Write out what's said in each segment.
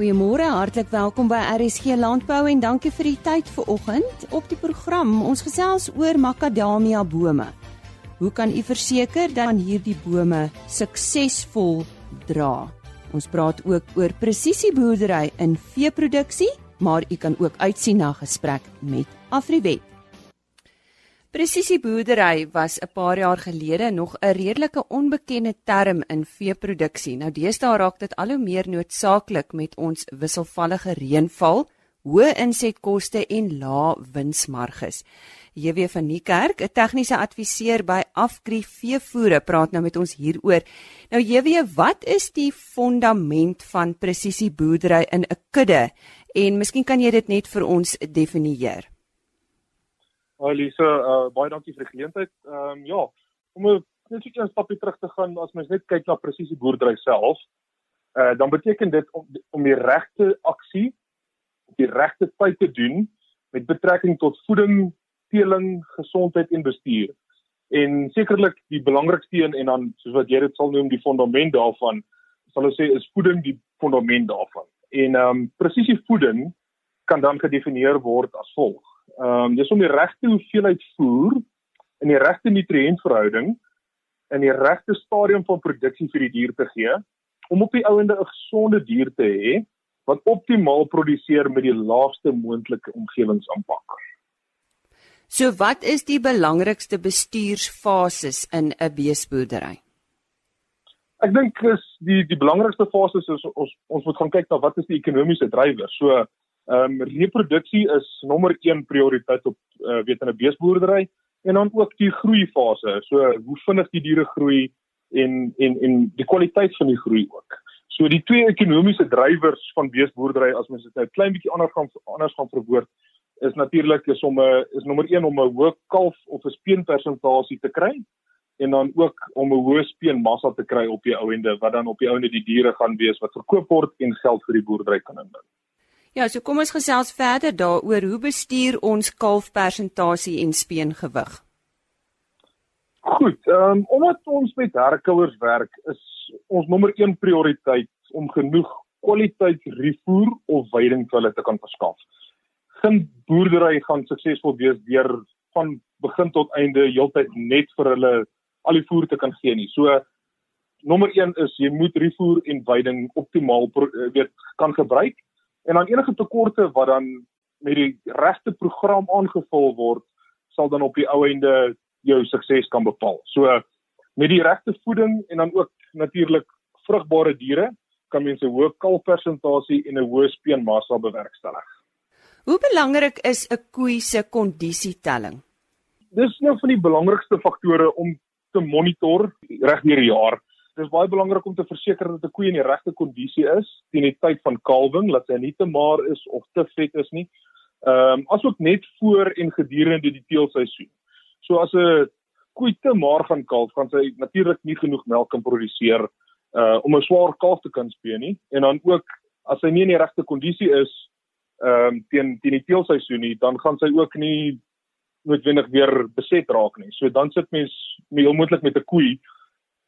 Goeiemôre, hartlik welkom by RSG Landbou en dankie vir die tyd vanoggend. Op die program, ons gesels oor makadamia bome. Hoe kan u verseker dat hierdie bome suksesvol dra? Ons praat ook oor presisieboerdery in veeproduksie, maar u kan ook uitsien na gesprek met Afriwet. Presisieboerdery was 'n paar jaar gelede nog 'n redelike onbekende term in veeproduksie. Nou deesdae raak dit al hoe meer noodsaaklik met ons wisselvallige reënval, hoë insetkoste en lae winsmarges. JW van Niekerk, 'n tegniese adviseur by Afgri Veevoere, praat nou met ons hieroor. Nou JW, wat is die fondament van presisieboerdery in 'n kudde? En miskien kan jy dit net vir ons definieer. Elise, uh, baie dankie vir die geleentheid. Ehm um, ja, om net so 'n stapie terug te gaan as mens net kyk na presisie boerdery self, uh, dan beteken dit om om die regte aksie op die regte tyd te doen met betrekking tot voeding, teeling, gesondheid en bestuur. En sekerlik die belangrikste een en dan soos wat jy dit sal noem die fondament daarvan, sal ons sê is voeding die fondament daarvan. En ehm um, presisie voeding kan dan gedefinieer word as volg Ehm um, dis om die regte hoeveelheid voer in die regte nutriëntverhouding in die regte stadium van produksie vir die dier te gee om op die ouende 'n gesonde dier te hê wat optimaal produseer met die laagste moontlike omgewingsimpak. So wat is die belangrikste bestuursfases in 'n beesboerdery? Ek dink is die die belangrikste fases is ons ons moet gaan kyk na wat is die ekonomiese drywers. So Ehm um, reproduksie is nommer 1 prioriteit op uh, weet in 'n beesboerdery en dan ook die groeifase. So hoe vinnig die diere groei en en en die kwaliteit van die groei ook. So die twee ekonomiese drywers van beesboerdery as mens dit nou klein bietjie anders gaan anders gaan verwoord is natuurlik is om 'n is nommer 1 om 'n hoë kalf of 'n speenpersentasie te kry en dan ook om 'n hoë speenmassa te kry op die ou ende wat dan op die ou ende die diere gaan wees wat verkoop word en geld vir die boerdery kan inbring. Ja, so kom ons gesels verder daaroor hoe bestuur ons kalfpersentasie en speengewig. Goed, ehm um, omdat ons met herkouers werk, is ons nommer 1 prioriteit om genoeg kwaliteit rifoer of veiding vir hulle te kan verskaf. Geen boerdery gaan suksesvol wees deur van begin tot einde heeltyd net vir hulle al die voer te kan gee nie. So nommer 1 is jy moet rifoer en veiding optimaal weet kan gebruik en dan enige tekorte wat dan met die regte program aangevul word sal dan op die ou einde jou sukses kan bepaal. So met die regte voeding en dan ook natuurlik vrugbare diere kan mense 'n hoë kalfpersentasie en 'n hoë speenmassa bewerkstellig. Hoe belangrik is 'n koei se kondisietelling? Dis een van die belangrikste faktore om te monitor reg deur die jaar dis baie belangrik om te verseker dat 'n koe in die regte kondisie is teen die tyd van kalwing, dat sy nie te maar is of te vet is nie. Ehm um, asook net voor en gedurende die teelseisoen. So as 'n koe te maar gaan kalf, gaan sy natuurlik nie genoeg melk kan produseer uh om 'n swaar kalf te kan speen nie. En dan ook as sy nie in die regte kondisie is ehm um, teen teen die teelseisoen nie, dan gaan sy ook nie noodwendig weer beset raak nie. So dan sit mens mee onmoontlik met 'n koe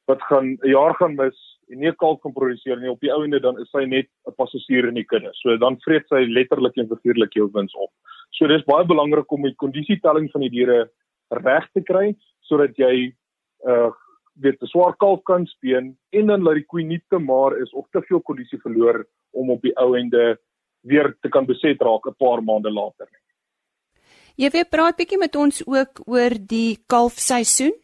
wat gaan 'n jaar gaan mis en nie kalf kan produseer nie op die ou ende dan is sy net 'n passasier in die kudde. So dan vreet sy letterlik en figuurlik jou wins op. So dis baie belangrik om die kondisietelling van die diere reg te kry sodat jy uh weet 'n swaar kalf kan speen en dan laat die koe nie te maar is of te veel kondisie verloor om op die ou ende weer te kan beset raak 'n paar maande later nie. Jy weet praat bietjie met ons ook oor die kalfseisoen.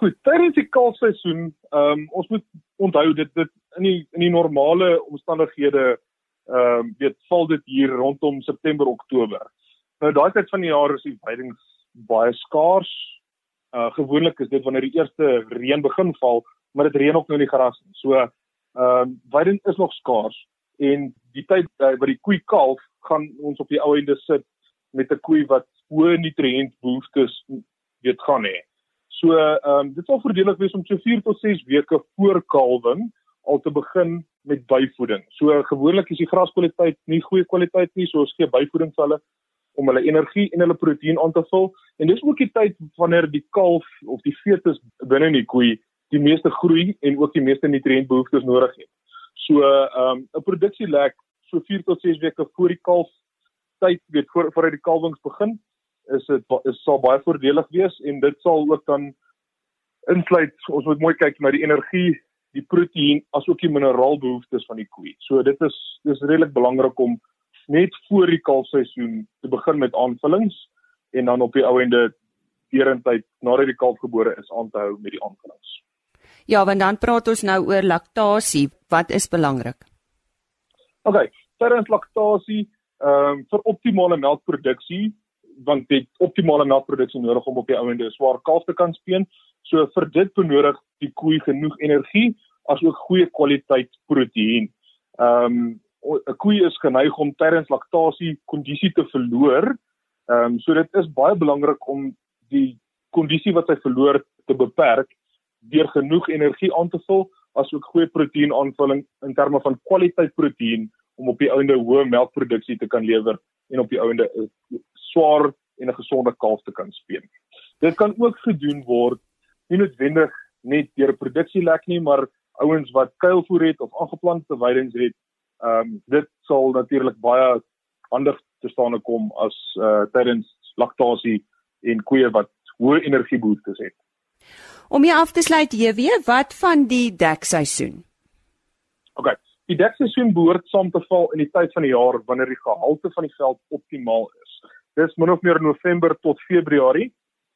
Goed, tydens die kalfseisoen, ehm um, ons moet onthou dit dit in die in die normale omstandighede ehm um, weet val dit hier rondom September Oktober. Nou daai tyd van die jaar is die veidings baie skaars. Uh gewoonlik is dit wanneer die eerste reën begin val, maar dit reën ook nou nie gras nie. So ehm um, veiding is nog skaars en die tyd uh, wat die koei kalf gaan ons op die ou ende sit met 'n koei wat hoë nutriëntbehoeftes weet gaan hê. So ehm um, dit sal voordelig wees om so 4 tot 6 weke voor kalwing al te begin met byvoeding. So gewoonlik is die graskwaliteit nie goeie kwaliteit nie, so ons gee byvoeding vir hulle om hulle energie en hulle proteïen aan te vul. En dis ook die tyd wanneer die kalf of die fetus binne in die koei die meeste groei en ook die meeste nutriëntbehoeftes nodig het. So ehm um, 'n produksielek so 4 tot 6 weke voor die kalf tyd weet voor vooruit die kalwings begin is dit is sal baie voordelig wees en dit sal ook dan insluit ons moet mooi kyk na die energie, die proteïen asook die mineraalbehoeftes van die koei. So dit is dis redelik belangrik om net voor die kalfseisoen te begin met aanvullings en dan op die ou ende deurentyd nadat die kalf gebore is aan te hou met die aanvullings. Ja, want dan praat ons nou oor laktasie. Wat is belangrik? OK, tydens laktasie, ehm um, vir optimale melkproduksie, want dit optimale melkproduksie nodig om op die ouende 'n swaar kalf te kan speen. So vir dit benodig die koei genoeg energie asook goeie kwaliteit proteïen. Ehm um, 'n koei is geneig om tydens laktasie kondisie te verloor. Ehm um, so dit is baie belangrik om die kondisie wat hy verloor te beperk deur genoeg energie aan te vul asook goeie proteïenaanvulling in terme van kwaliteit proteïen om op die ouende hoë melkproduksie te kan lewer en op die ouende 'n swaar en 'n gesonde kalf te kan speen. Dit kan ook gedoen word nie noodwendig net deur 'n produksielek nie, maar ouens wat kuilvoer het of aangeplante weidings het, ehm um, dit sal natuurlik baie handig te staan kom as uh tydens laktasie en koeie wat hoë energiebehoeftes het. Om jy af te sluit hier weer, wat van die dekseisoen? OK. Die dekseisoen behoort saam te val in die tyd van die jaar wanneer die gehalte van die veld optimaal is. Dis min of meer November tot Februarie.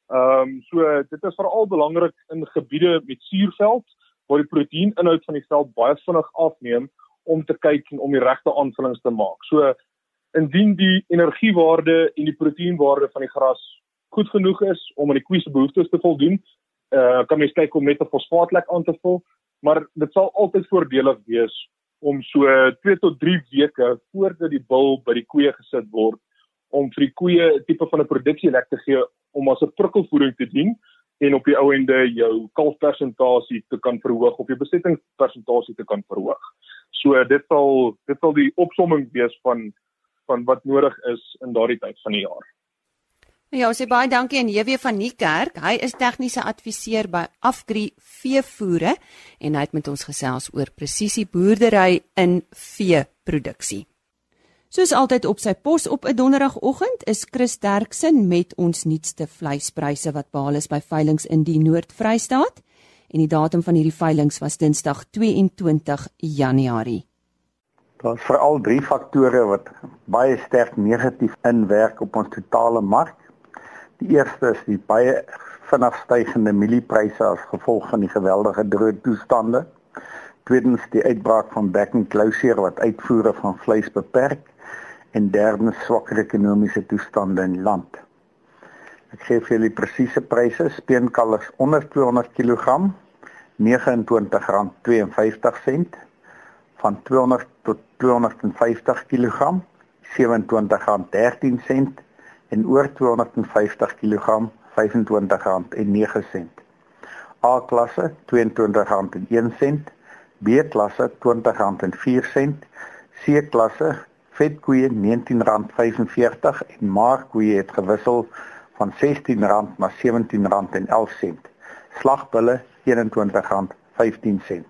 Ehm um, so dit is veral belangrik in gebiede met suurveld waar die proteïeninhoud van die veld baie vinnig afneem om te kyk en om die regte aanvullings te maak. So indien die energiewaarde en die proteïenwaarde van die gras goed genoeg is om aan die koeie se behoeftes te voldoen, uh, kan mens kyk om net 'n fosfaatlek aan te vul, maar dit sal altyd voordelig wees om so 2 tot 3 weke voordat die bul by die koeie gesit word om vir die koeie 'n tipe van 'n produksielek te gee om as 'n prikkelvoeding te dien en op die ou ende jou kalfpersentasie te kan verhoog of jou besettingspersentasie te kan verhoog. So dit sal dit sal die opsomming wees van van wat nodig is in daardie tyd van die jaar. Ja, sê baie dankie aan JW van Niekerk. Hy is tegniese adviseur by Afgri Veevoere en hy het met ons gesels oor presisie boerdery in veeproduksie. Soos altyd op sy pos op 'n donderdagoggend is Chris Derksen met ons nuutste vleispryse wat behaal is by veilinge in die Noord-Vrystaat en die datum van hierdie veilinge was Dinsdag 22 Januarie. Daar's veral drie faktore wat baie sterk negatief inwerk op ons totale mark. Die eerste is die baie vinnig stygende mieliepryse as gevolg van die geweldige droë toestande. Tweedens die uitbraak van back and closure wat uitvoere van vleis beperk en derdens swakker ekonomiese toestande in land. Ek gee vir julle presiese pryse: speenkalvers onder 200 kg R29.52 van 200 tot 250 kg R27.13 en oor 250 kg R25.09. A klasse R22.01, B klasse R20.04, C klasse vetkoeie R19.45 en maarkoeie het gewissel van R16 na R17.11. Slagbulle R21.15.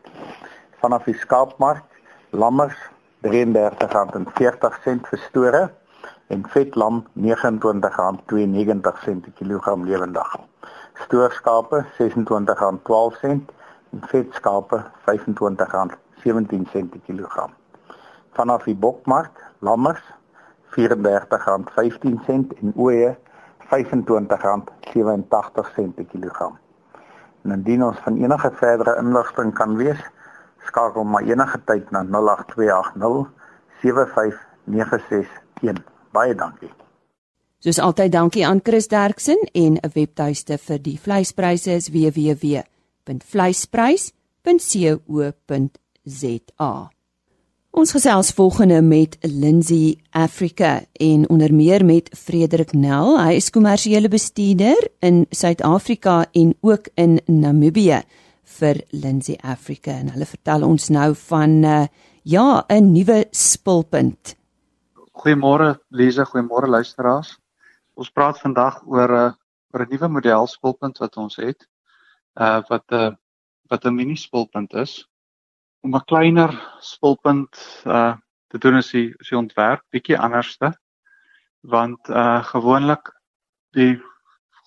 Vanaf die skaapmark lammers R33.40 vir store en vetlam R29.92 per kilogram lewendig. Stoorskape R26.12 en vetskape R25.17 per kilogram. Vanaf die bokmark, lammers R34.15 en ooe R25.87 per kilogram. En indien ons van enige verdere inligting kan wees, skakel maar enige tyd na 08280 75961 baie dankie. Soos altyd dankie aan Chris Derksen en 'n webtuiste vir die vleispryse is www.vleisprys.co.za. Ons gesels volgende met Lindsay Africa en onder meer met Frederik Nel. Hy is kommersiële bestuurder in Suid-Afrika en ook in Namibië vir Lindsay Africa en hulle vertel ons nou van uh, ja, 'n nuwe spulpunt Goeiemôre Lize, goeiemôre luisteraars. Ons praat vandag oor 'n uh, oor 'n nuwe model spulpunt wat ons het. Uh wat 'n uh, wat 'n mini spulpunt is. Om 'n kleiner spulpunt uh te doen is die is die ontwerp bietjie anderste want uh gewoonlik die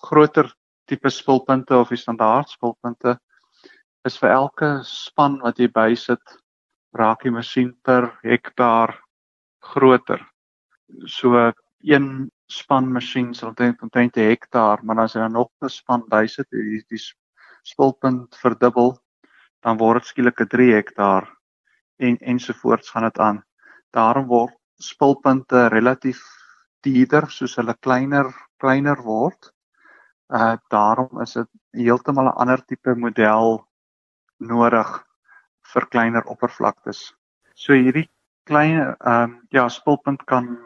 groter tipe spulpunte of die standaard spulpunte is vir elke span wat jy bysit raak die masjien per hektaar groter. So een span masjien sal omtrent omtrent 'n hektaar, maar as jy dan nog 'n span bysit, die die spulpunt verdubbel, dan word dit skielik 'n 3 hektaar en ensovoorts gaan dit aan. Daarom word spulpunte relatief duurder soos hulle kleiner kleiner word. Uh daarom is dit heeltemal 'n ander tipe model nodig vir kleiner oppervlaktes. So hierdie klein ehm um, ja, spulpunt kan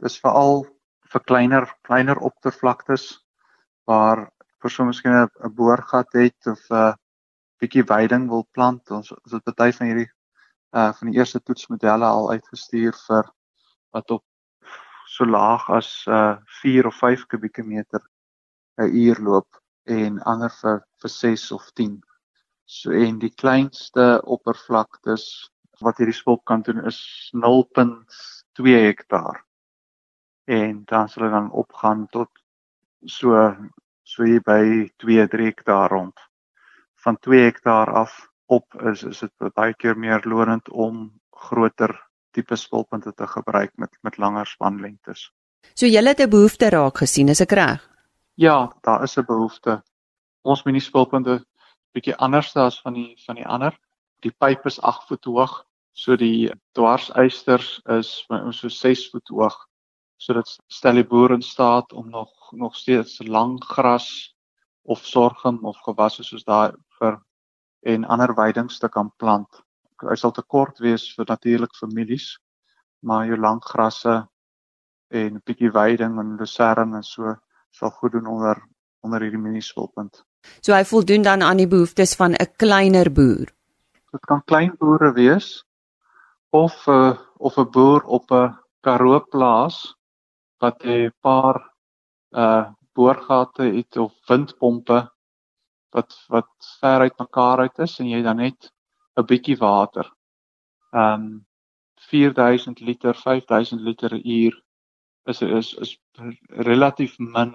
dis veral vir kleiner kleiner oppervlaktes waar persoon miskien 'n boorgat het of 'n uh, bietjie veiding wil plant. Ons is dit party van hierdie uh van die eerste toetsmodelle al uitgestuur vir wat op so laag as uh 4 of 5 kubieke meter 'n uur loop en ander vir vir 6 of 10. So en die kleinste oppervlaktes wat hierdie spulp kan doen is 0.2 hektaar. En dan sal dit dan opgaan tot so so hier by 2-3 hektaar rond. Van 2 hektaar af op is is dit baie keer meer lonend om groter tipe spulpunte te gebruik met met langer spanlengtes. So jy het 'n behoefte raak gesien, is ek reg? Ja, daar is 'n behoefte. Ons mini spulpunte bietjie anders as van die van die ander. Die pyp is 8 voet hoog, so die dwarseisters is so 6 voet hoog. So dit stel die boer in staat om nog nog steeds lang gras of sorghum of gewasse soos daai vir en ander weidings te kan plant. Hy sal te kort wees vir natuurlik families, maar jou lang grasse en 'n bietjie weiding en lucerne en so sal goed doen onder onder hierdie mini-spulpunt. So hy voldoen dan aan die behoeftes van 'n kleiner boer. Dit kan klein boere wees of 'n uh, of 'n boer op 'n Karoo plaas wat 'n paar uh boorgate het of windpompe wat wat ver uit mekaar uit is en jy dan net 'n bietjie water. Um 4000 liter, 5000 liter 'n uur is is is relatief min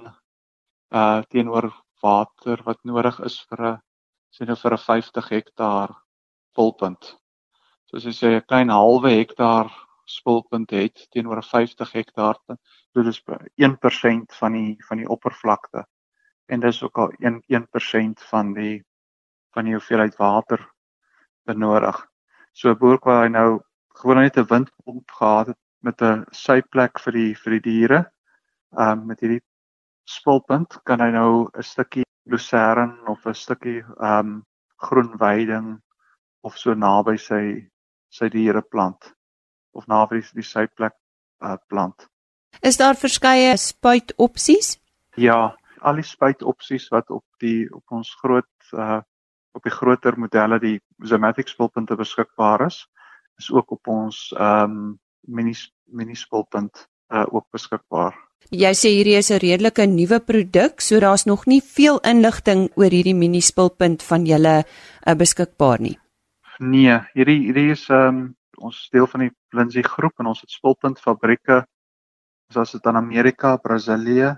uh teenoor water wat nodig is vir 'n sê nou vir 'n 50 hektaar spulpunt. So as jy sê 'n klein halwe hektaar spulpunt het teenoor 'n 50 hektaar, dit is 1% van die van die oppervlakte. En dis ook al 1 1% van die van die hoeveelheid water benodig. So 'n boer kwai nou gewoon net 'n windpomp gehad het met 'n syplek vir die vir die diere. Ehm um, met hierdie spulpunt kan hy nou 'n stukkie lucerne of 'n stukkie ehm um, groen weiding of so naby sy sy diere plant of naby die, die sy plek uh, plant. Is daar verskeie spuitopsies? Ja, al die spuitopsies wat op die op ons groot uh op die groter modelle die Zomatic spulpunte beskikbaar is, is ook op ons ehm um, mini mini spulpunt uh ook beskikbaar. Jy sê hierdie is 'n redelike nuwe produk, so daar's nog nie veel inligting oor hierdie mini spulpunt van julle uh, beskikbaar nie. Nee, hierdie hierdie is um, ons deel van die Lindsay groep en ons het spulpunt fabrieke soos dit in Amerika, Brasilië,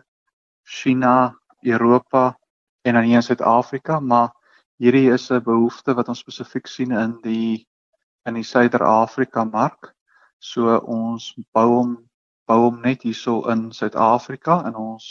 China, Europa en dan hier in Suid-Afrika, maar hierdie is 'n behoefte wat ons spesifiek sien in die in die Suider-Afrika mark. So ons bou hom bou hom net hierso in Suid-Afrika en ons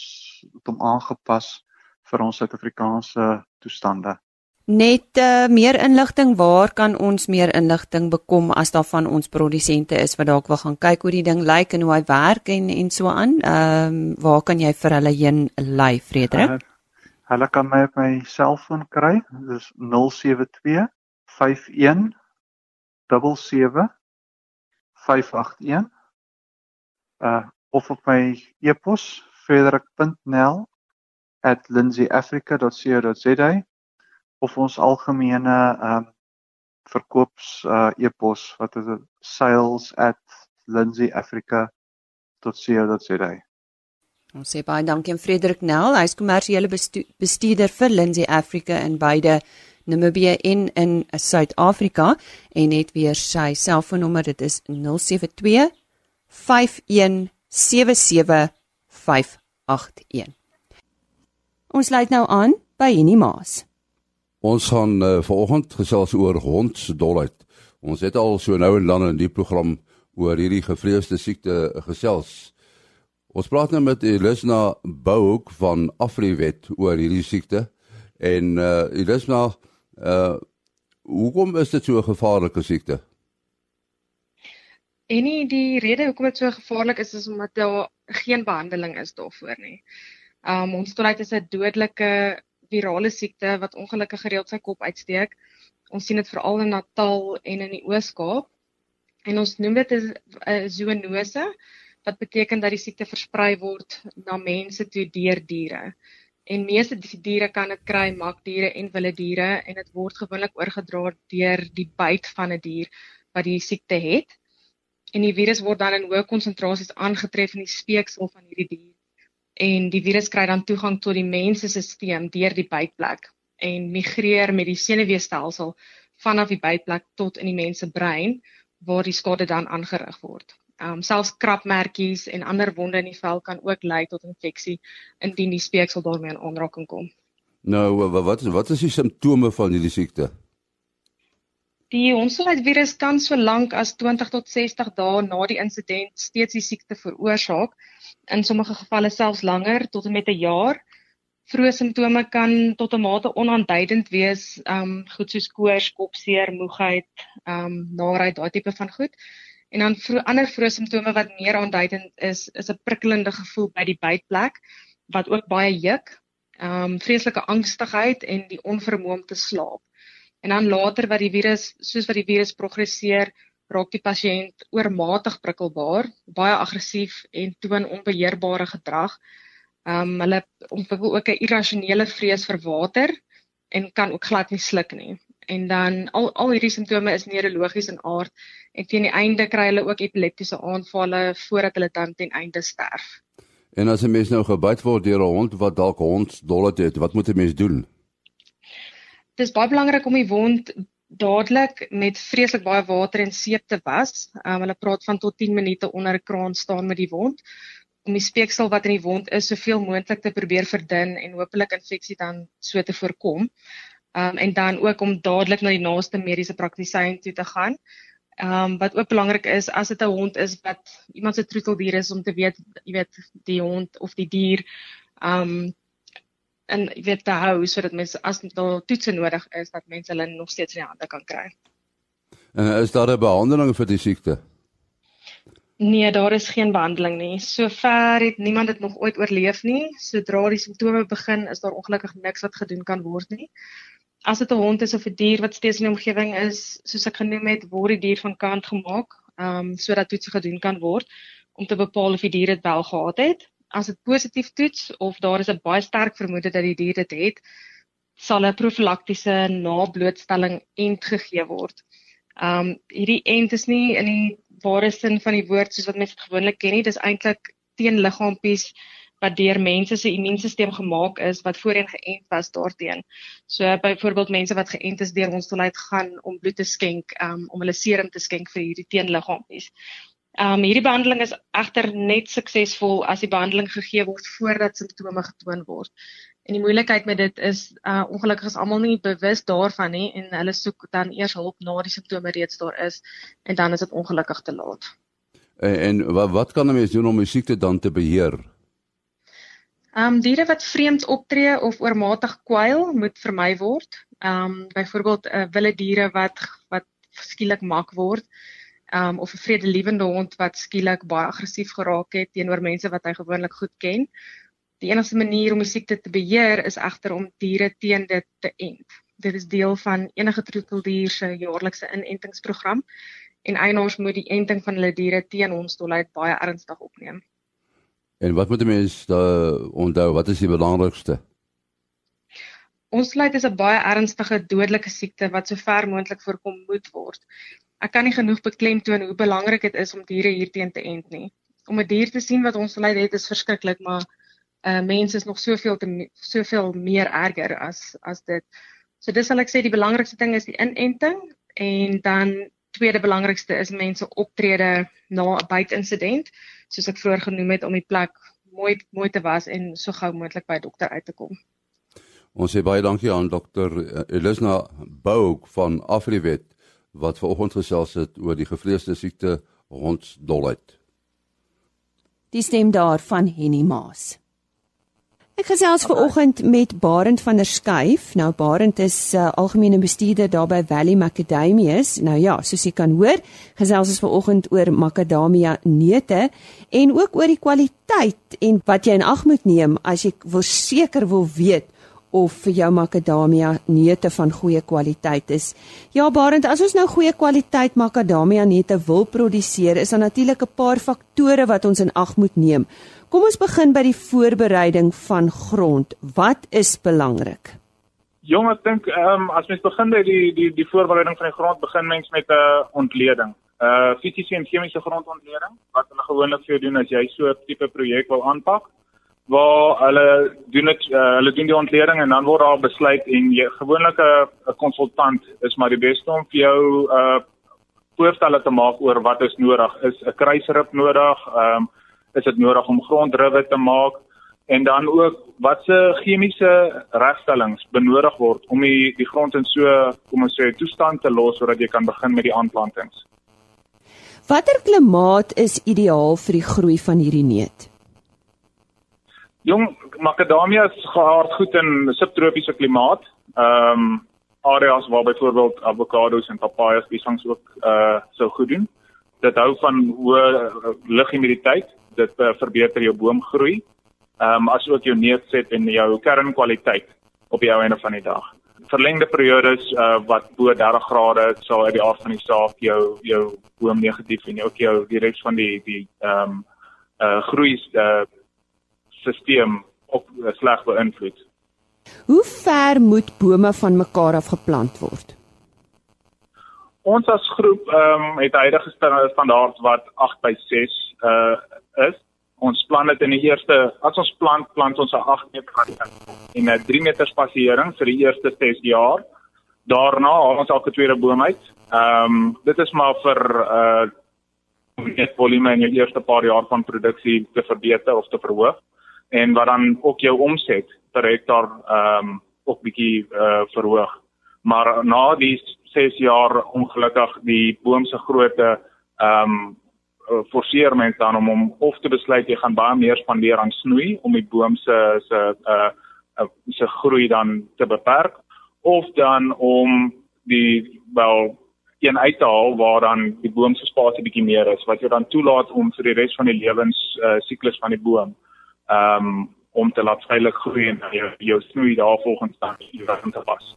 het hom aangepas vir ons Suid-Afrikaanse toestande. Net uh, meer inligting, waar kan ons meer inligting bekom as daar van ons produsente is wat dalk wil gaan kyk hoe die ding lyk en hoe hy werk en en so aan? Ehm um, waar kan jy vir hulle heen lei, Frederik? Uh, hulle kan my op my selfoon kry. Dis 072 51 77 581 uh of op my e-pos frederik.nel@lindsayafrica.co.za of ons algemene um verkoops uh e-pos wat is sales@lindsayafrica.co.za Ons sê baie dankie aan Frederik Nel, hy's kommersiële bestuurder vir Lindsay Africa in beide Namibië en in Suid-Afrika en net weer sy selfoonnommer dit is 072 5177581. Ons sluit nou aan by Henny Maas. Ons gaan uh, vanoggend gesels oor hondsdolheid. Ons het al so nou en dan in die program oor hierdie gevreesde siekte gesels. Ons praat nou met Elisna Bouhoek van Afriwet oor hierdie siekte en uh Elisna uh hoekom is dit so 'n gevaarlike siekte? En die rede hoekom dit so gevaarlik is is omdat daar geen behandeling is daarvoor nie. Um ons tolheid is 'n dodelike virale siekte wat ongelukkig gereeld sy kop uitsteek. Ons sien dit veral in Natal en in die Oos-Kaap. En ons noem dit 'n zoonose wat beteken dat die siekte versprei word na mense toe deur diere. En meeste die diere kan dit kry, makdiere en wilde diere en dit word gewoonlik oorgedra deur die byt van 'n die dier wat die siekte het. En die virus word dan in hoë konsentrasies aangetref in die speeksel van hierdie dier en die virus kry dan toegang tot die mens se stelsel deur die bytplek en migreer met die senuweestelsel vanaf die bytplek tot in die mens se brein waar die skade dan aangerig word. Ehm um, selfs krapmertjies en ander wonde in die vel kan ook lei tot infeksie indien die speeksel daarmee in aanraking kom. Nou wat wat is die simptome van hierdie siekte? Die hondsdolheid kan so lank as 20 tot 60 dae na die insident steeds die siekte veroorsaak. In sommige gevalle selfs langer tot en met 'n jaar. Vroeë simptome kan tot 'n mate onaanduidend wees, um goed soos koors, kopseer, moegheid, um naait, daai tipe van goed. En dan vroeg, ander vroeë simptome wat meer aanduidend is, is 'n prikkelende gevoel by die bytplek wat ook baie juk, um vreeslike angstigheid en die onvermoë om te slaap. En dan later wat die virus, soos wat die virus progresseer, raak die pasiënt oormatig prikkelbaar, baie aggressief en toon onbeheerbare gedrag. Um, hulle ontwikkel ook 'n irrasionele vrees vir water en kan ook glad nie sluk nie. En dan al al hierdie simptome is neurologies in aard en teen die einde kry hulle ook epileptiese aanvalle voordat hulle dan ten einde sterf. En as 'n mens nou gebyt word deur 'n hond wat dalk hondsdolheid het, wat moet 'n mens doen? Dis baie belangrik om die wond dadelik met vreeslik baie water en seep te was. Um, hulle praat van tot 10 minute onder 'n kraan staan met die wond om die speeksel wat in die wond is soveel moontlik te probeer verdun en hopelik infeksie dan so te voorkom. Um en dan ook om dadelik na die naaste mediese praktisyn toe te gaan. Um wat ook belangrik is as dit 'n hond is wat iemand se troeteldier is om te weet, jy weet, die hond of die dier um en jy weet te hou sodat mense as daar toetse nodig is dat mense hulle nog steeds in die hande kan kry. En is daar 'n behandeling vir die siekte? Nee, daar is geen behandeling nie. Sover het niemand dit nog ooit oorleef nie. Sodra die simptome begin, is daar ongelukkig niks wat gedoen kan word nie. As dit 'n hond is of 'n dier wat steeds in die omgewing is, soos ek genoem het, word die dier van kant gemaak, ehm um, sodat toetse gedoen kan word om te bepaal of die dier dit wel gehad het as dit positief toets of daar is 'n baie sterk vermoede dat die dier dit het, sal 'n profylaktiese nablootstelling ent gegee word. Um hierdie ent is nie in die ware sin van die woord soos wat mense gewoonlik ken nie, dis eintlik teen liggaampies wat deur mense se immuunstelsel gemaak is wat voorheen geënt was daarteen. So byvoorbeeld mense wat geënt is deur ons toelaat gaan om bloed te skenk um, om hulle serum te skenk vir hierdie teenliggaampies. Ehm um, hierdie behandeling is egter net suksesvol as die behandeling gegee word voordat simptome getoon word. En die moeilikheid met dit is uh ongelukkig is almal nie bewus daarvan nie en hulle soek dan eers hulp na die simptome reeds daar is en dan is dit ongelukkig te laat. En, en wat wat kan 'n mens doen om die siekte dan te beheer? Ehm um, diere wat vreemd optree of oormatig kwyl moet vermy word. Ehm um, byvoorbeeld uh, wilde diere wat wat skielik mak word um, of 'n vredelewende hond wat skielik baie aggressief geraak het teenoor mense wat hy gewoonlik goed ken. Die enigste manier om die siekte te beheer is egter om diere teen dit te ent. Dit is deel van enige troeteldier se jaarlikse inentingsprogram en eienaars moet die enting van hulle diere teen hondsdolheid baie ernstig opneem. En wat moet mense onthou? Wat is die belangrikste? Hondsdolheid is 'n baie ernstige dodelike siekte wat so ver moontlik voorkom moet word ek kan nie genoeg beklemtoon hoe belangrik dit is om diere hierteen te ent nie. Om 'n dier te sien wat ons verlei het is verskriklik, maar uh mense is nog soveel te soveel meer erger as as dit. So dis sal ek sê die belangrikste ding is die inenting en dan tweede belangrikste is mense optrede na 'n buiteinsident soos ek vroeër genoem het om die plek mooi mooi te was en so gou moontlik by dokter uit te kom. Ons sê baie dankie aan dokter eh, Elisna Bouk van Afriwet wat vanoggend gesels het oor die gevreesde siekte hondsdolheid. Die stem daar van Henny Maas. Ek gesels ver oggend met Barend van der Schuyf. Nou Barend is uh, algemene bestuurder daar by Valley Macadamias. Nou ja, soos jy kan hoor, gesels ons ver oggend oor makadamia neute en ook oor die kwaliteit en wat jy in ag moet neem as jy wil seker wil weet of vir jou makadamia neute van goeie kwaliteit is. Ja Barend, as ons nou goeie kwaliteit makadamia neute wil produseer, is daar natuurlik 'n paar faktore wat ons in ag moet neem. Kom ons begin by die voorbereiding van grond. Wat is belangrik? Jong, ek dink ehm um, as mens begin by die die die voorbereiding van die grond, begin mens met 'n uh, ontleding. 'n uh, Fisiese en chemiese grondontleding wat hulle gewoonlik vir jou doen as jy so 'n tipe projek wil aanpak. Waar hulle doen dit uh, hulle doen die ontleding en dan word daar besluit en jy gewoonlik 'n konsultant is maar die beste om vir jou uh, voorstelle te maak oor wat is nodig. Is 'n kruisrib nodig? Ehm um, is dit nodig om grondruwe te maak en dan ook watse chemiese regstellings benodig word om die die grond in so kom ons sê toestand te los sodat jy kan begin met die aanplantings. Watter klimaat is ideaal vir die groei van hierdie neut? Jong, makadamia is geaard goed in subtropiese klimaat. Ehm um, areas waar byvoorbeeld avokado's en papajas piesangs ook uh sou goed doen. Dit hou van hoë lughumiditeit dit uh, verbeter jou boomgroei. Ehm um, asook jou neutset en jou kernkwaliteit op die einde van die dag. Verlengde periodes uh, wat bo 30 grade sal uit die aard van die saak jou jou boom negatief en ook jou die res van die die ehm um, uh groei uh stelsel op uh, sleg beïnvloed. Hoe ver moet bome van mekaar af geplant word? Ons as groep ehm um, het huidige standaard wat 8 by 6 uh is. Ons plan dit in die eerste as ons plant plant ons 'n 8 meter en 'n 3 meter spasiering vir die eerste 6 jaar. Daarna haal ons elke tweede boom uit. Ehm um, dit is maar vir uh net volume in die eerste paar jaar van produksie te verbeter of te verhoog en wat dan ook jou omset per hektaar ehm um, ook bietjie uh verhoog. Maar na die 6 jaar ongelukkig die boom se grootte ehm um, uh, forceer mense dan om om of te besluit jy gaan baie meer spandeer aan snoei om die boom se se uh, uh se groei dan te beperk of dan om die wel een uit te haal waar dan die boom se spasie bietjie meer is wat jou dan toelaat om vir die res van die lewens uh, siklus van die boom um om te laat veilig groei en jou jou snoei daarvolgens dan hier te pas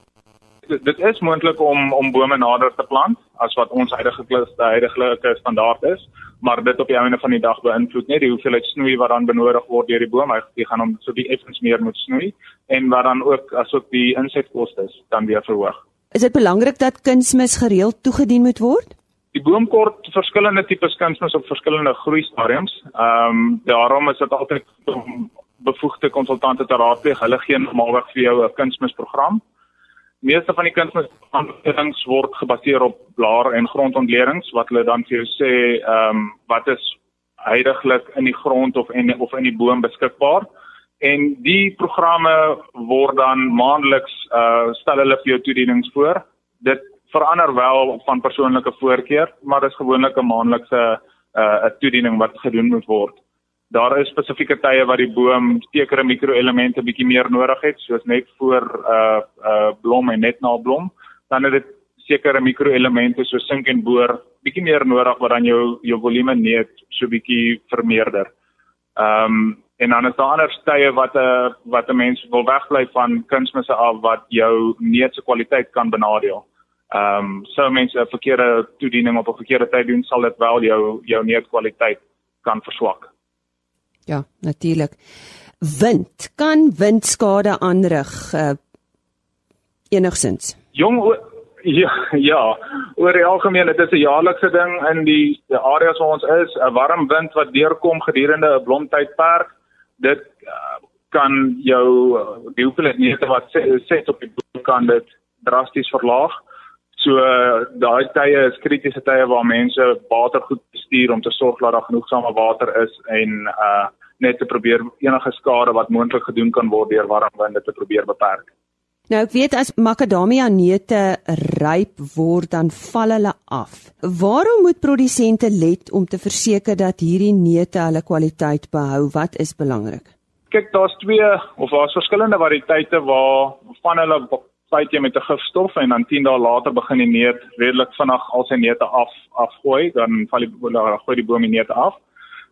dit is moontlik om om bome nader te plant as wat ons huidige huidige standaard is, maar dit op die einde van die dag beïnvloed net die hoeveelheid snoei wat dan benodig word deur die boom. Hy gaan hom so die effens meer moet snoei en wat dan ook asook die insetkoste dan weer verhoog. Is dit belangrik dat kunsmis gereeld toegedien moet word? Die boom kort verskillende tipes kunsmis op verskillende groeistadiums. Ehm um, daarom is dit altyd om bevoegde konsultante te raadpleeg. Hulle gee normaalweg vir jou 'n kunsmisprogram meeste van die kunsmisaanwysings word gebaseer op blaar en grondontledings wat hulle dan vir jou sê ehm um, wat is heidaglik in die grond of en of in die boom beskikbaar en die programme word dan maandeliks uh stel hulle vir jou toedienings voor dit verander wel van persoonlike voorkeur maar dis gewoonlik 'n maandelikse uh 'n toediening wat gedoen moet word daar is spesifieke tye wat die boom sekere mikroelemente bietjie meer nodig het, soos net voor uh uh blom en net na blom. Dan het dit sekere mikroelemente soos sink en boor bietjie meer nodig wat dan jou jou volume net so bietjie vermeerder. Ehm um, en dan is daar ander tye wat 'n uh, wat 'n mens wil wegbly van kunsmisse af wat jou neut se kwaliteit kan benadeel. Ehm um, so mense 'n verkeerde toediening op 'n verkeerde tyd doen sal dit wel jou jou neut kwaliteit kan verswak. Ja, natuurlik. Wind kan windskade aanrig uh enigsins. Jong ja, ja, oor die algemeen, dit is 'n jaarlikse ding in die, die areas waar ons is, 'n warm wind wat deurkom gedurende 'n blomtydperk. Dit uh, kan jou uh, die hoeveelheid neute wat set op die boom kan dit drasties verlaag. So daai tye is kritiese tye waar mense water goed bestuur om te sorg dat daar genoegsame water is en uh net te probeer enige skade wat moontlik gedoen kan word deur warm winde te probeer beperk. Nou ek weet as makadamia neute ryp word dan val hulle af. Waarom moet produsente let om te verseker dat hierdie neute hulle kwaliteit behou? Wat is belangrik? Kyk, daar's twee of daar's verskillende variëteite waar van hulle byt jy met 'n gifstof en dan 10 dae later begin die neut redelik vinnig al sy neute af afgooi, dan val die gooi die boom die neute af.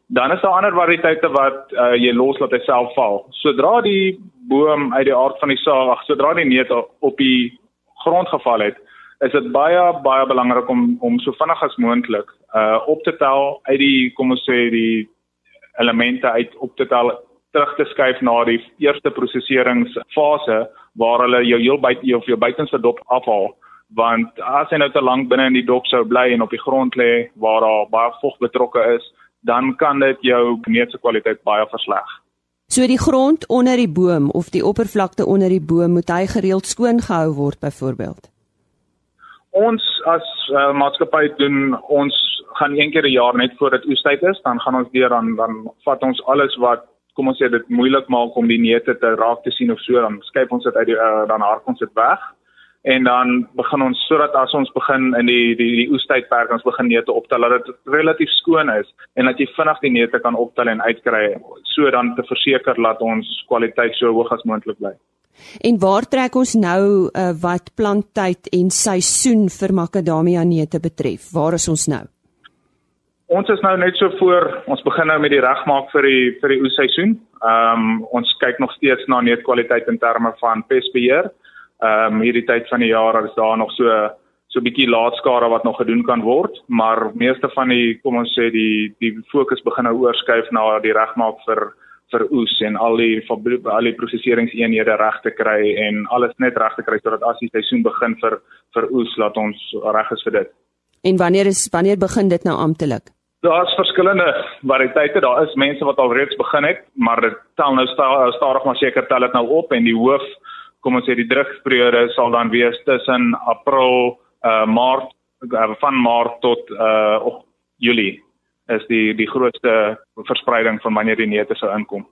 Dan is daar ander variëteite wat uh, jy los laat hy self val. Sodra die boom uit die aard van die saag, ag sodra die neut op die grond geval het, is dit baie baie belangrik om om so vinnig as moontlik uh op te tel uit die kom ons sê die elemente uit op te tel terug te skuif na die eerste proseseringsfase waar hulle jou heel byt of jou buitenste dop afhaal want as hy nou te lank binne in die dop sou bly en op die grond lê waar daar baie vog betrokke is dan kan dit jou neutse kwaliteit baie versleg. So die grond onder die boom of die oppervlakte onder die boom moet hy gereeld skoon gehou word byvoorbeeld. Ons as uh, maatskappy doen ons gaan een keer 'n jaar net voor dit oestyd is, dan gaan ons deur dan dan vat ons alles wat kom ons sê dit moeilik maak om die neute te raak te sien of so dan skuif ons dit uit die uh, dan hark ons dit weg en dan begin ons sodat as ons begin in die die die oestydperk ons begin neute optel dat dit relatief skoon is en dat jy vinnig die neute kan optel en uitkry so dan te verseker dat ons kwaliteit so hoog as moontlik bly. En waar trek ons nou uh, wat planttyd en seisoen vir makadamia neute betref? Waar is ons nou? Ons is nou net so voor ons begin nou met die regmaak vir die vir die oesseisoen. Ehm um, ons kyk nog steeds na neutkwaliteit in terme van pestbeheer. Ehm um, hierdie tyd van die jaar is daar nog so so 'n bietjie laatskare wat nog gedoen kan word, maar meeste van die kom ons sê die die fokus begin nou oorskuif na die regmaak vir vir oes en al die al die proseseringseenhede reg te kry en alles net reg te kry sodat as die seisoen begin vir vir oes laat ons reg is vir dit. En wanneer is wanneer begin dit nou amptelik? Daar's verskillende variëteite. Daar is mense wat al reeds begin het, maar dit tel nou stadig maar seker tel dit nou op en die hoof, kom ons sê die drugperiode sal dan wees tussen April, uh Maart uh, van Maart tot uh of Julie is die die grootste verspreiding van wanneer die neute sou inkom.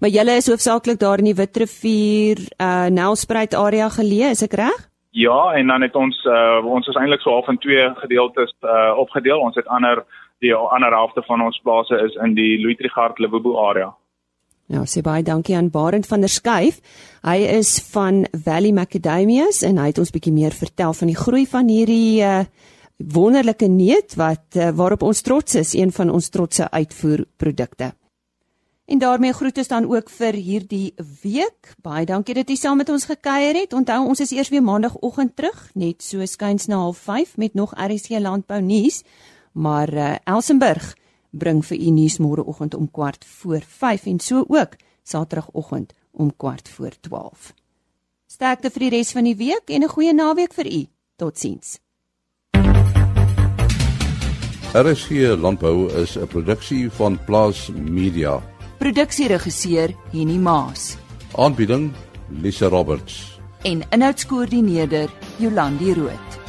Maar julle is hoofsaaklik daar in die Witrifuur uh Nelspruit area geleë, is ek reg? Ja, en dan het ons uh ons is eintlik so half in twee gedeeltes uh opgedeel. Ons het ander die ander helfte van ons plase is in die Louis Trichardt Lebobo area. Nou, sê baie dankie aan Barend van der Schuyf. Hy is van Valley Macadamias en hy het ons bietjie meer vertel van die groei van hierdie uh, wonderlike neut wat uh, waarop ons trots is, een van ons trotse uitvoerprodukte. En daarmee groet ons dan ook vir hierdie week. Baie dankie dat jy saam met ons gekuier het. Onthou ons is eers weer maandagooggend terug, net so skuins na 05:30 met nog RC landbou nuus maar uh, Elsenburg bring vir u nuus môreoggend om kwart voor 5 en so ook saterdagoggend om kwart voor 12. Sterkte vir die res van die week en 'n goeie naweek vir u. Totsiens. RSG Landbou is 'n produksie van Plaas Media. Produksieregisseur Henny Maas. Aanbieding Lisa Roberts. En inhoudskoördineerder Jolandi Root.